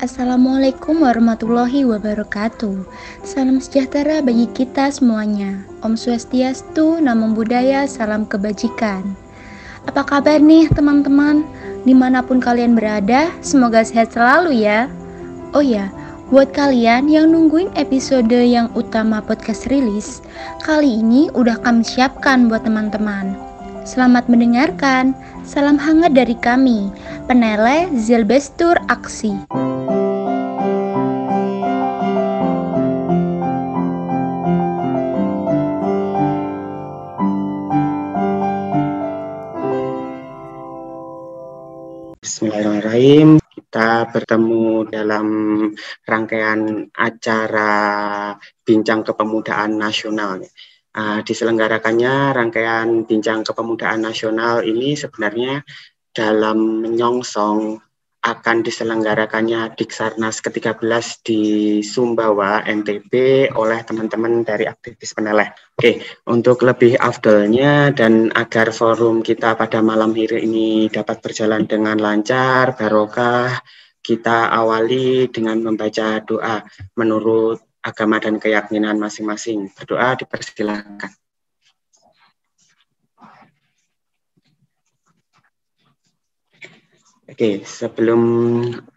Assalamualaikum warahmatullahi wabarakatuh. Salam sejahtera bagi kita semuanya. Om Swastiastu, Namo Buddhaya, salam kebajikan. Apa kabar nih teman-teman? Di mana pun kalian berada, semoga sehat selalu ya. Oh ya, buat kalian yang nungguin episode yang utama podcast rilis, kali ini udah kami siapkan buat teman-teman. Selamat mendengarkan. Salam hangat dari kami, Penele Zilbestur Aksi. Bismillahirrahmanirrahim. Kita bertemu dalam rangkaian acara Bincang Kepemudaan Nasional. Uh, diselenggarakannya rangkaian Bincang Kepemudaan Nasional ini sebenarnya dalam menyongsong akan diselenggarakannya Diksarnas ke-13 di Sumbawa, NTB oleh teman-teman dari aktivis peneleh. Oke, untuk lebih afdolnya dan agar forum kita pada malam hari ini dapat berjalan dengan lancar, barokah, kita awali dengan membaca doa menurut agama dan keyakinan masing-masing. Berdoa dipersilakan. Oke, sebelum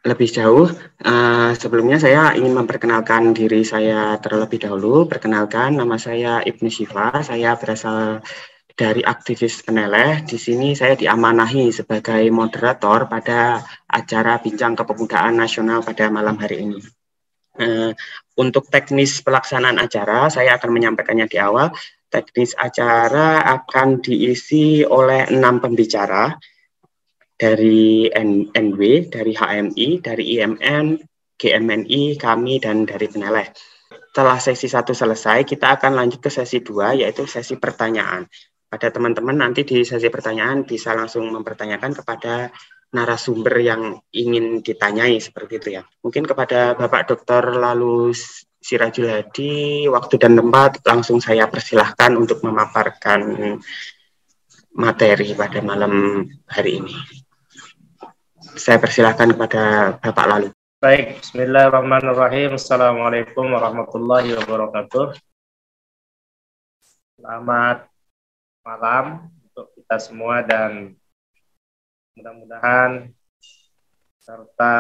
lebih jauh, uh, sebelumnya saya ingin memperkenalkan diri saya terlebih dahulu. Perkenalkan, nama saya Ibnu Syifa, saya berasal dari aktivis peneleh. Di sini saya diamanahi sebagai moderator pada acara Bincang Kepemudaan Nasional pada malam hari ini. Uh, untuk teknis pelaksanaan acara, saya akan menyampaikannya di awal. Teknis acara akan diisi oleh enam pembicara, dari NW, dari HMI, dari IMN, GMNI, kami, dan dari Peneleh. Setelah sesi satu selesai, kita akan lanjut ke sesi dua, yaitu sesi pertanyaan. Pada teman-teman nanti di sesi pertanyaan bisa langsung mempertanyakan kepada narasumber yang ingin ditanyai seperti itu ya. Mungkin kepada Bapak Dr. Lalu Sirajul Hadi, waktu dan tempat langsung saya persilahkan untuk memaparkan materi pada malam hari ini saya persilahkan kepada Bapak Lalu. Baik, Bismillahirrahmanirrahim. Assalamualaikum warahmatullahi wabarakatuh. Selamat malam untuk kita semua dan mudah-mudahan serta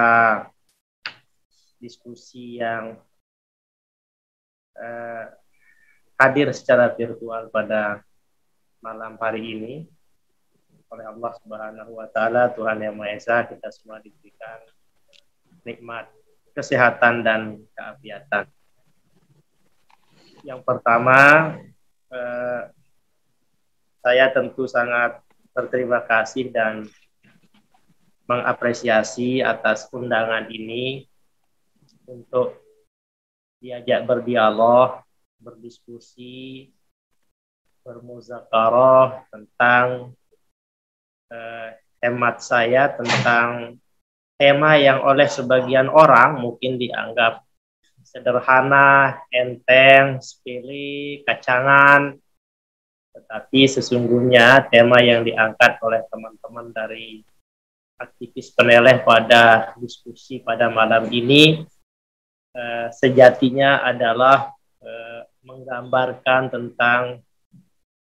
diskusi yang eh, hadir secara virtual pada malam hari ini oleh Allah Subhanahu wa taala Tuhan yang Maha Esa kita semua diberikan nikmat kesehatan dan keafiatan. Yang pertama eh, saya tentu sangat berterima kasih dan mengapresiasi atas undangan ini untuk diajak berdialog, berdiskusi, bermuzakarah tentang eh, hemat saya tentang tema yang oleh sebagian orang mungkin dianggap sederhana, enteng, sepele, kacangan, tetapi sesungguhnya tema yang diangkat oleh teman-teman dari aktivis peneleh pada diskusi pada malam ini eh, sejatinya adalah eh, menggambarkan tentang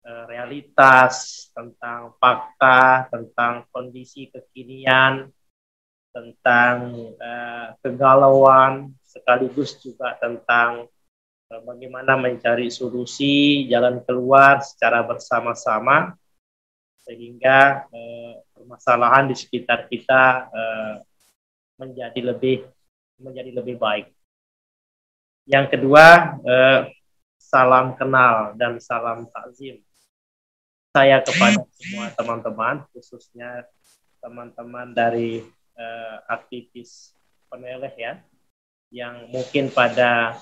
realitas, tentang fakta, tentang kondisi kekinian, tentang uh, kegalauan, sekaligus juga tentang uh, bagaimana mencari solusi, jalan keluar secara bersama-sama, sehingga uh, permasalahan di sekitar kita uh, menjadi lebih menjadi lebih baik. Yang kedua, uh, salam kenal dan salam takzim saya kepada semua teman-teman, khususnya teman-teman dari uh, aktivis peneleh ya, yang mungkin pada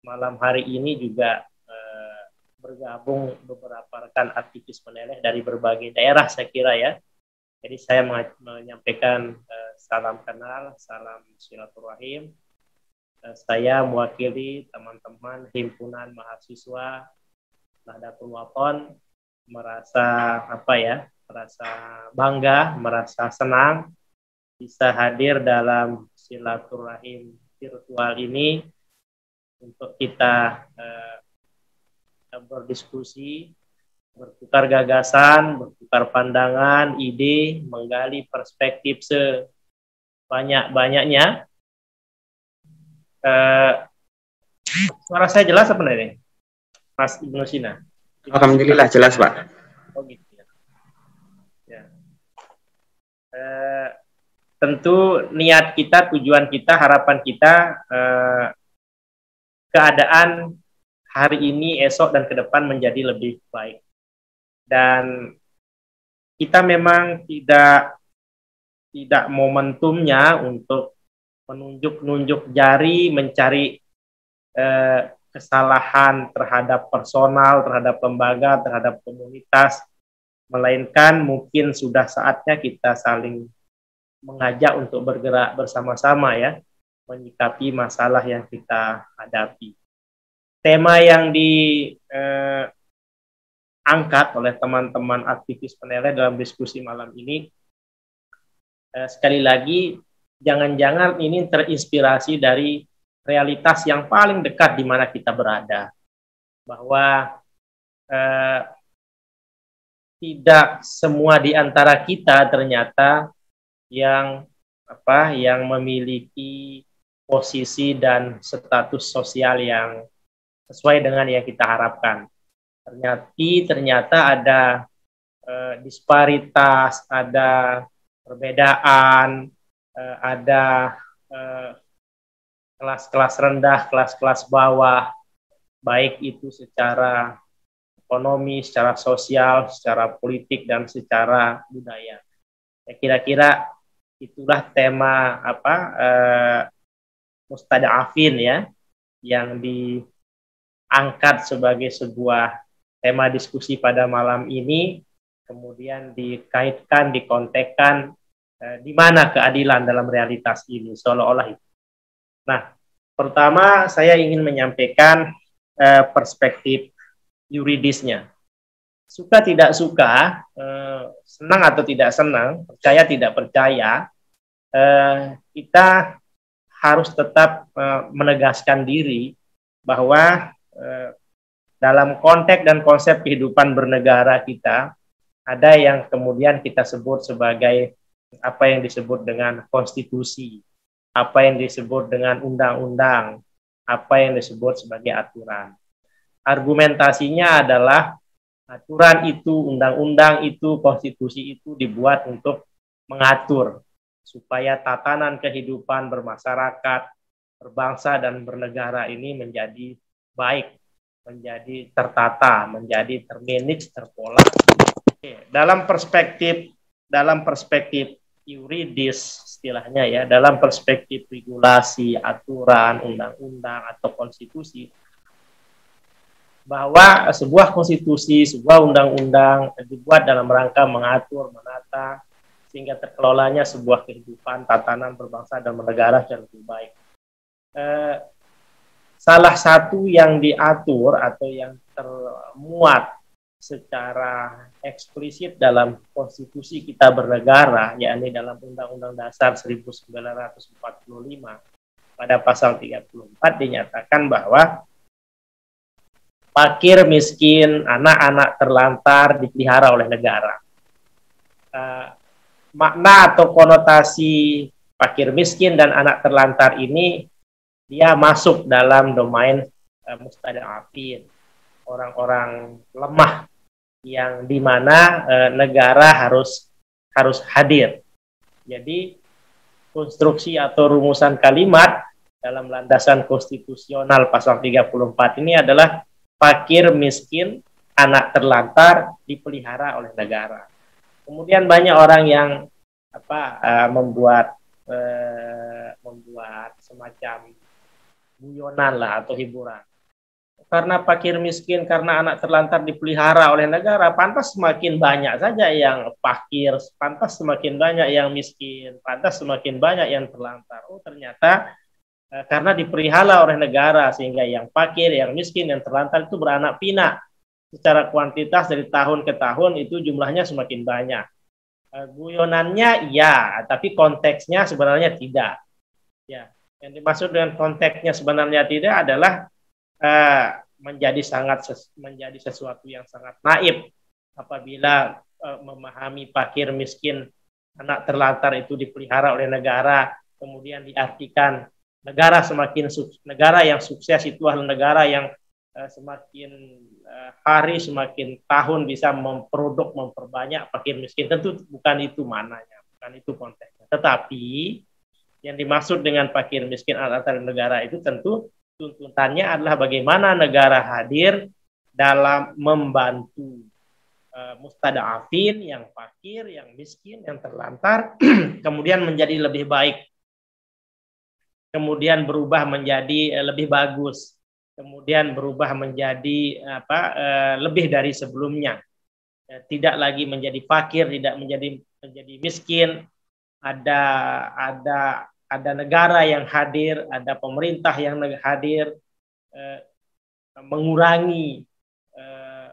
malam hari ini juga uh, bergabung beberapa rekan aktivis peneleh dari berbagai daerah saya kira ya. Jadi saya menyampaikan uh, salam kenal, salam silaturahim. Uh, saya mewakili teman-teman himpunan mahasiswa Nahdlatul Wathon merasa apa ya merasa bangga merasa senang bisa hadir dalam silaturahim virtual ini untuk kita uh, berdiskusi, bertukar gagasan, bertukar pandangan, ide, menggali perspektif sebanyak-banyaknya. Uh, suara saya jelas apa nih, Mas Ibnu Sina? Alhamdulillah jelas, Pak. Oh gitu ya. ya. Uh, tentu niat kita, tujuan kita, harapan kita uh, keadaan hari ini, esok dan ke depan menjadi lebih baik. Dan kita memang tidak tidak momentumnya untuk menunjuk-nunjuk jari mencari eh, kesalahan terhadap personal, terhadap lembaga, terhadap komunitas, melainkan mungkin sudah saatnya kita saling mengajak untuk bergerak bersama-sama ya menyikapi masalah yang kita hadapi. Tema yang diangkat eh, oleh teman-teman aktivis peneleh dalam diskusi malam ini eh, sekali lagi jangan-jangan ini terinspirasi dari realitas yang paling dekat di mana kita berada bahwa eh, tidak semua di antara kita ternyata yang apa yang memiliki posisi dan status sosial yang sesuai dengan yang kita harapkan. Ternyata ternyata ada eh, disparitas, ada perbedaan, eh, ada eh, kelas-kelas rendah, kelas-kelas bawah, baik itu secara ekonomi, secara sosial, secara politik dan secara budaya. Ya, kira-kira itulah tema apa uh, mustadafin ya yang diangkat sebagai sebuah tema diskusi pada malam ini kemudian dikaitkan dikontekkan uh, di mana keadilan dalam realitas ini seolah-olah itu. Nah, pertama saya ingin menyampaikan uh, perspektif yuridisnya. Suka tidak suka, senang atau tidak senang, percaya tidak percaya, eh, kita harus tetap eh, menegaskan diri bahwa eh, dalam konteks dan konsep kehidupan bernegara kita ada yang kemudian kita sebut sebagai apa yang disebut dengan konstitusi, apa yang disebut dengan undang-undang, apa yang disebut sebagai aturan. Argumentasinya adalah aturan itu, undang-undang itu, konstitusi itu dibuat untuk mengatur supaya tatanan kehidupan bermasyarakat, berbangsa dan bernegara ini menjadi baik, menjadi tertata, menjadi termanage, terpola. Dalam perspektif dalam perspektif yuridis istilahnya ya, dalam perspektif regulasi, aturan, undang-undang atau konstitusi bahwa sebuah konstitusi, sebuah undang-undang dibuat dalam rangka mengatur, menata sehingga terkelolanya sebuah kehidupan tatanan berbangsa dan bernegara yang lebih baik. Eh, salah satu yang diatur atau yang termuat secara eksplisit dalam konstitusi kita bernegara, yakni dalam Undang-Undang Dasar 1945 pada pasal 34 dinyatakan bahwa fakir miskin, anak-anak terlantar dipelihara oleh negara. Uh, makna atau konotasi fakir miskin dan anak terlantar ini dia masuk dalam domain uh, mustadafin orang-orang lemah yang di mana uh, negara harus harus hadir. Jadi konstruksi atau rumusan kalimat dalam landasan konstitusional pasal 34 ini adalah fakir miskin anak terlantar dipelihara oleh negara. Kemudian banyak orang yang apa uh, membuat uh, membuat semacam guyonan lah atau hiburan. Karena fakir miskin, karena anak terlantar dipelihara oleh negara, pantas semakin banyak saja yang fakir, pantas semakin banyak yang miskin, pantas semakin banyak yang terlantar. Oh ternyata uh, karena dipelihara oleh negara sehingga yang fakir, yang miskin, yang terlantar itu beranak pinak secara kuantitas dari tahun ke tahun itu jumlahnya semakin banyak. Uh, guyonannya iya, tapi konteksnya sebenarnya tidak. Ya, yang dimaksud dengan konteksnya sebenarnya tidak adalah uh, menjadi sangat ses menjadi sesuatu yang sangat naib apabila uh, memahami fakir miskin anak terlantar itu dipelihara oleh negara kemudian diartikan negara semakin negara yang sukses itu adalah negara yang uh, semakin uh, hari semakin tahun bisa memproduk memperbanyak fakir miskin. Tentu bukan itu mananya bukan itu konteksnya. Tetapi yang dimaksud dengan fakir miskin antar negara itu tentu tuntutannya adalah bagaimana negara hadir dalam membantu uh, mustadafin yang fakir, yang miskin, yang terlantar, kemudian menjadi lebih baik, kemudian berubah menjadi uh, lebih bagus, kemudian berubah menjadi apa uh, lebih dari sebelumnya. Tidak lagi menjadi fakir tidak menjadi menjadi miskin. Ada ada ada negara yang hadir ada pemerintah yang hadir eh, mengurangi eh,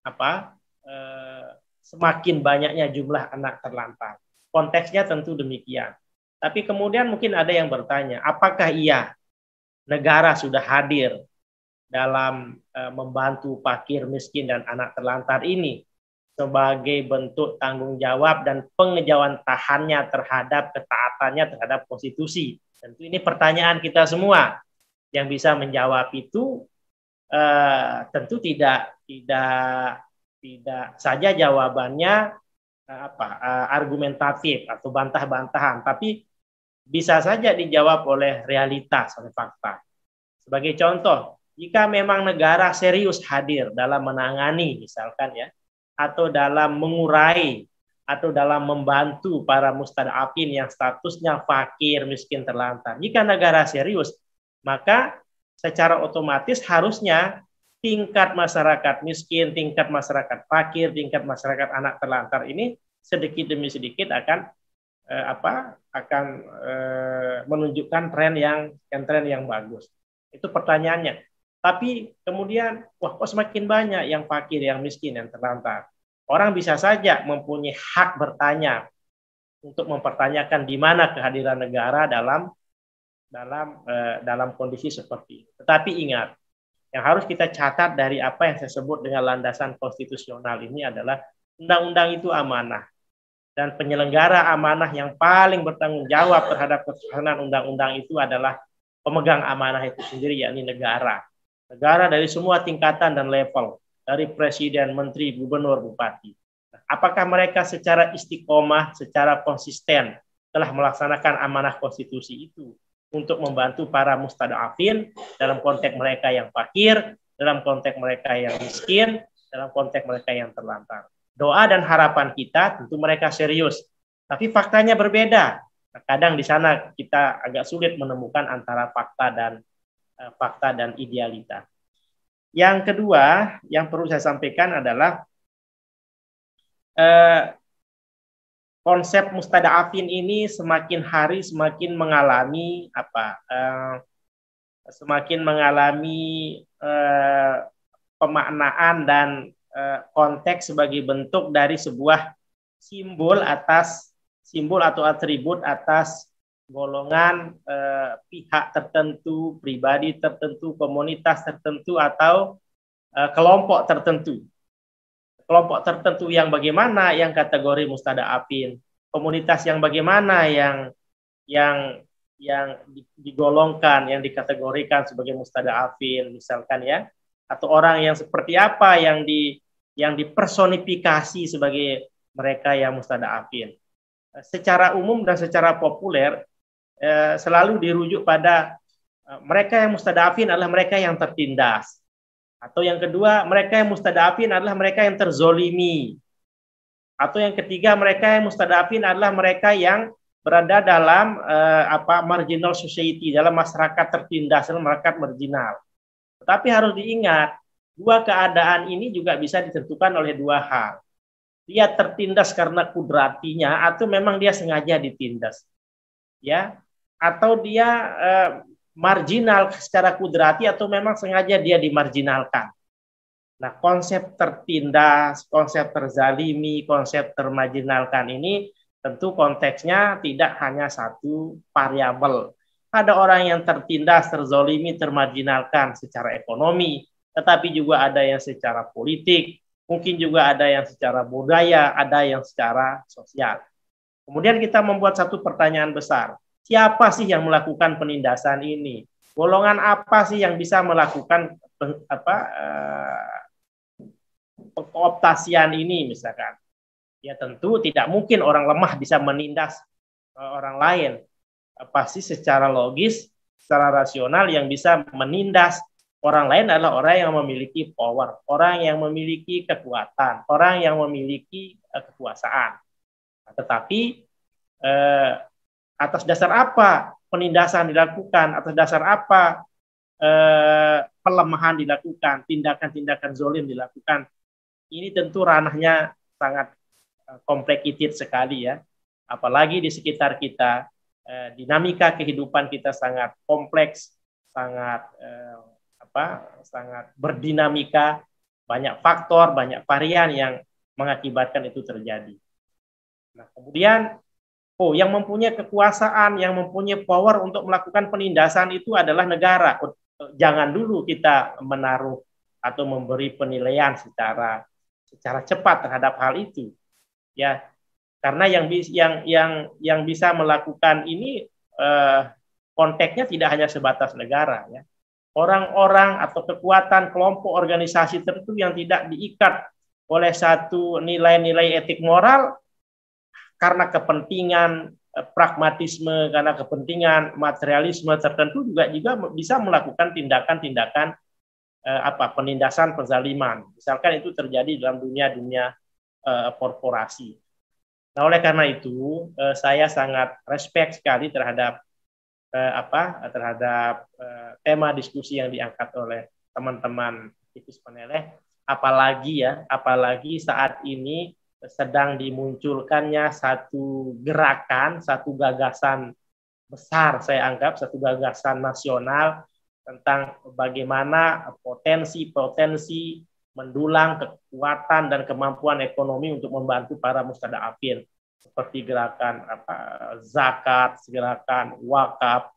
apa eh, semakin banyaknya jumlah anak terlantar. Konteksnya tentu demikian. Tapi kemudian mungkin ada yang bertanya apakah iya negara sudah hadir dalam uh, membantu fakir, miskin dan anak terlantar ini sebagai bentuk tanggung jawab dan pengejauhan tahannya terhadap ketaatannya terhadap konstitusi. Tentu ini pertanyaan kita semua. Yang bisa menjawab itu uh, tentu tidak tidak tidak saja jawabannya uh, apa uh, argumentatif atau bantah-bantahan, tapi bisa saja dijawab oleh realitas, oleh fakta. Sebagai contoh, jika memang negara serius hadir dalam menangani misalkan ya atau dalam mengurai atau dalam membantu para mustadafin yang statusnya fakir, miskin, terlantar. Jika negara serius, maka secara otomatis harusnya tingkat masyarakat miskin, tingkat masyarakat fakir, tingkat masyarakat anak terlantar ini sedikit demi sedikit akan eh, apa akan eh, menunjukkan tren yang yang tren yang bagus. Itu pertanyaannya. Tapi kemudian, wah kok semakin banyak yang fakir, yang miskin, yang terlantar. Orang bisa saja mempunyai hak bertanya untuk mempertanyakan di mana kehadiran negara dalam dalam eh, dalam kondisi seperti ini. Tetapi ingat, yang harus kita catat dari apa yang saya sebut dengan landasan konstitusional ini adalah undang-undang itu amanah dan penyelenggara amanah yang paling bertanggung jawab terhadap pelaksanaan undang-undang itu adalah pemegang amanah itu sendiri yakni negara negara dari semua tingkatan dan level, dari presiden, menteri, gubernur, bupati. Apakah mereka secara istiqomah, secara konsisten telah melaksanakan amanah konstitusi itu untuk membantu para mustadafin dalam konteks mereka yang fakir, dalam konteks mereka yang miskin, dalam konteks mereka yang terlantar. Doa dan harapan kita tentu mereka serius, tapi faktanya berbeda. Kadang di sana kita agak sulit menemukan antara fakta dan fakta dan idealita. Yang kedua yang perlu saya sampaikan adalah eh, konsep mustada'afin ini semakin hari semakin mengalami apa eh, semakin mengalami eh, pemaknaan dan eh, konteks sebagai bentuk dari sebuah simbol atas simbol atau atribut atas golongan eh, pihak tertentu, pribadi tertentu, komunitas tertentu atau eh, kelompok tertentu. Kelompok tertentu yang bagaimana yang kategori mustada apin, komunitas yang bagaimana yang yang yang digolongkan, yang dikategorikan sebagai mustada apin, misalkan ya, atau orang yang seperti apa yang di yang dipersonifikasi sebagai mereka yang mustada apin. Secara umum dan secara populer eh, selalu dirujuk pada eh, mereka yang mustadafin adalah mereka yang tertindas. Atau yang kedua, mereka yang mustadafin adalah mereka yang terzolimi. Atau yang ketiga, mereka yang mustadafin adalah mereka yang berada dalam eh, apa marginal society, dalam masyarakat tertindas, dalam masyarakat marginal. Tetapi harus diingat, dua keadaan ini juga bisa ditentukan oleh dua hal. Dia tertindas karena kudratinya atau memang dia sengaja ditindas. Ya, atau dia eh, marginal secara kudrati atau memang sengaja dia dimarginalkan. Nah, konsep tertindas, konsep terzalimi, konsep termarginalkan ini tentu konteksnya tidak hanya satu variabel. Ada orang yang tertindas, terzolimi, termarginalkan secara ekonomi, tetapi juga ada yang secara politik, mungkin juga ada yang secara budaya, ada yang secara sosial. Kemudian kita membuat satu pertanyaan besar. Siapa sih yang melakukan penindasan ini? Golongan apa sih yang bisa melakukan apa uh, kooptasian ini misalkan. Ya tentu tidak mungkin orang lemah bisa menindas eh, orang lain. Pasti secara logis, secara rasional yang bisa menindas orang lain adalah orang yang memiliki power, orang yang memiliki kekuatan, orang yang memiliki uh, kekuasaan. Nah, tetapi eh, atas dasar apa penindasan dilakukan? Atas dasar apa eh, pelemahan dilakukan? Tindakan-tindakan zolim dilakukan? ini tentu ranahnya sangat eh, complicated sekali ya. Apalagi di sekitar kita, eh, dinamika kehidupan kita sangat kompleks, sangat eh, apa, sangat berdinamika, banyak faktor, banyak varian yang mengakibatkan itu terjadi. Nah, kemudian oh yang mempunyai kekuasaan, yang mempunyai power untuk melakukan penindasan itu adalah negara. Jangan dulu kita menaruh atau memberi penilaian secara secara cepat terhadap hal itu ya karena yang yang yang yang bisa melakukan ini eh, konteksnya tidak hanya sebatas negara ya orang-orang atau kekuatan kelompok organisasi tertentu yang tidak diikat oleh satu nilai-nilai etik moral karena kepentingan eh, pragmatisme karena kepentingan materialisme tertentu juga juga bisa melakukan tindakan-tindakan eh, apa penindasan penzaliman. Misalkan itu terjadi dalam dunia-dunia eh, korporasi. Nah, oleh karena itu eh, saya sangat respect sekali terhadap eh, apa terhadap eh, tema diskusi yang diangkat oleh teman-teman aktivis peneleh apalagi ya apalagi saat ini sedang dimunculkannya satu gerakan satu gagasan besar saya anggap satu gagasan nasional tentang bagaimana potensi-potensi mendulang kekuatan dan kemampuan ekonomi untuk membantu para mustadafin seperti gerakan apa zakat, gerakan wakaf.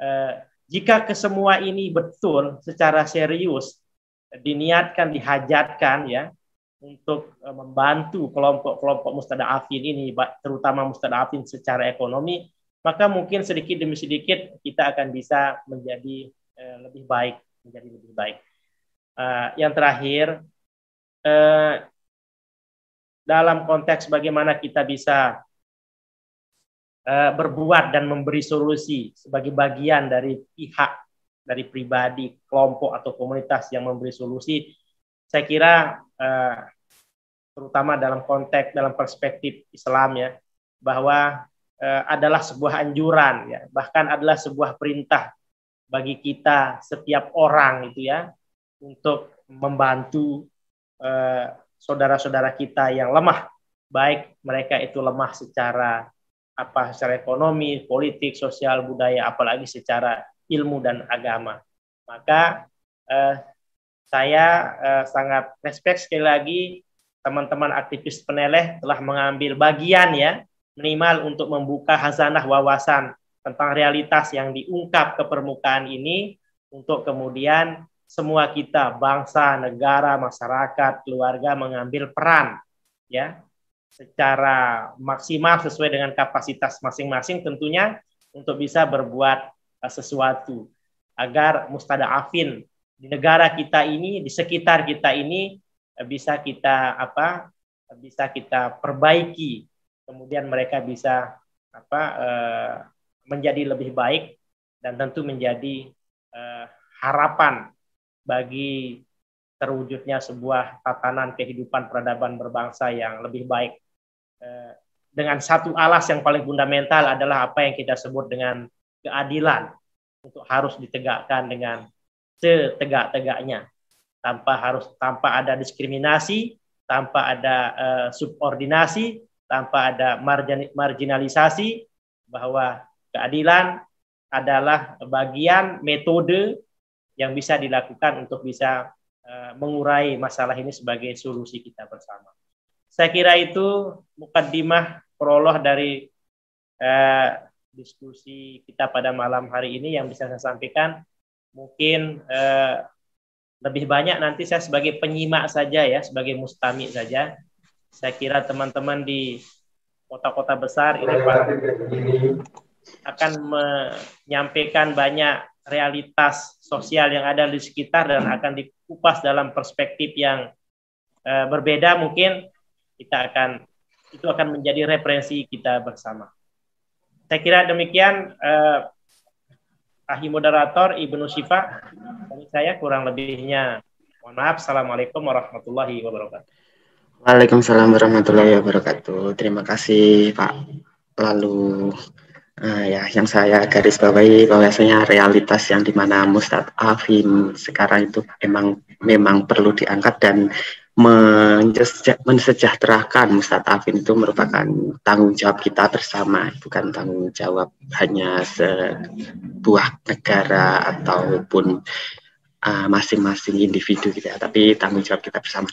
Eh, jika kesemua ini betul secara serius diniatkan, dihajatkan ya untuk eh, membantu kelompok-kelompok mustadafin ini, terutama mustadafin secara ekonomi, maka mungkin sedikit demi sedikit kita akan bisa menjadi Eh, lebih baik menjadi lebih baik. Uh, yang terakhir dalam konteks bagaimana kita bisa berbuat dan memberi solusi sebagai bagian dari pihak dari pribadi, kelompok atau komunitas yang memberi solusi, saya kira uh, terutama dalam konteks dalam perspektif Islam ya bahwa uh, adalah sebuah anjuran ya bahkan adalah sebuah perintah bagi kita setiap orang itu ya untuk membantu eh, saudara-saudara kita yang lemah baik mereka itu lemah secara apa secara ekonomi, politik, sosial, budaya, apalagi secara ilmu dan agama. Maka eh, saya eh, sangat respect sekali lagi teman-teman aktivis peneleh telah mengambil bagian ya minimal untuk membuka hazanah wawasan tentang realitas yang diungkap ke permukaan ini untuk kemudian semua kita bangsa, negara, masyarakat, keluarga mengambil peran ya secara maksimal sesuai dengan kapasitas masing-masing tentunya untuk bisa berbuat uh, sesuatu agar mustada'afin di negara kita ini, di sekitar kita ini uh, bisa kita apa? bisa kita perbaiki. Kemudian mereka bisa apa uh, menjadi lebih baik dan tentu menjadi uh, harapan bagi terwujudnya sebuah tatanan kehidupan peradaban berbangsa yang lebih baik. Dengan satu alas yang paling fundamental adalah apa yang kita sebut dengan keadilan untuk harus ditegakkan dengan setegak-tegaknya tanpa harus tanpa ada diskriminasi, tanpa ada uh, subordinasi, tanpa ada marginalisasi bahwa Keadilan adalah bagian metode yang bisa dilakukan untuk bisa uh, mengurai masalah ini sebagai solusi kita bersama. Saya kira itu mukaddimah prolog dari uh, diskusi kita pada malam hari ini yang bisa saya sampaikan. Mungkin uh, lebih banyak nanti saya sebagai penyimak saja ya, sebagai mustami saja. Saya kira teman-teman di kota-kota besar ini akan menyampaikan banyak realitas sosial yang ada di sekitar dan akan dikupas dalam perspektif yang uh, berbeda mungkin kita akan itu akan menjadi referensi kita bersama. Saya kira demikian uh, ahli moderator Ibnu Syifa saya kurang lebihnya mohon maaf. Assalamualaikum warahmatullahi wabarakatuh. Waalaikumsalam warahmatullahi wabarakatuh. Terima kasih Pak. Lalu uh, ya yang saya garis bawahi bahwasanya realitas yang di mana Mustad Afim sekarang itu memang memang perlu diangkat dan mensejahterakan Afin itu merupakan tanggung jawab kita bersama, bukan tanggung jawab hanya sebuah negara ataupun masing-masing uh, individu ya, tapi tanggung jawab kita bersama.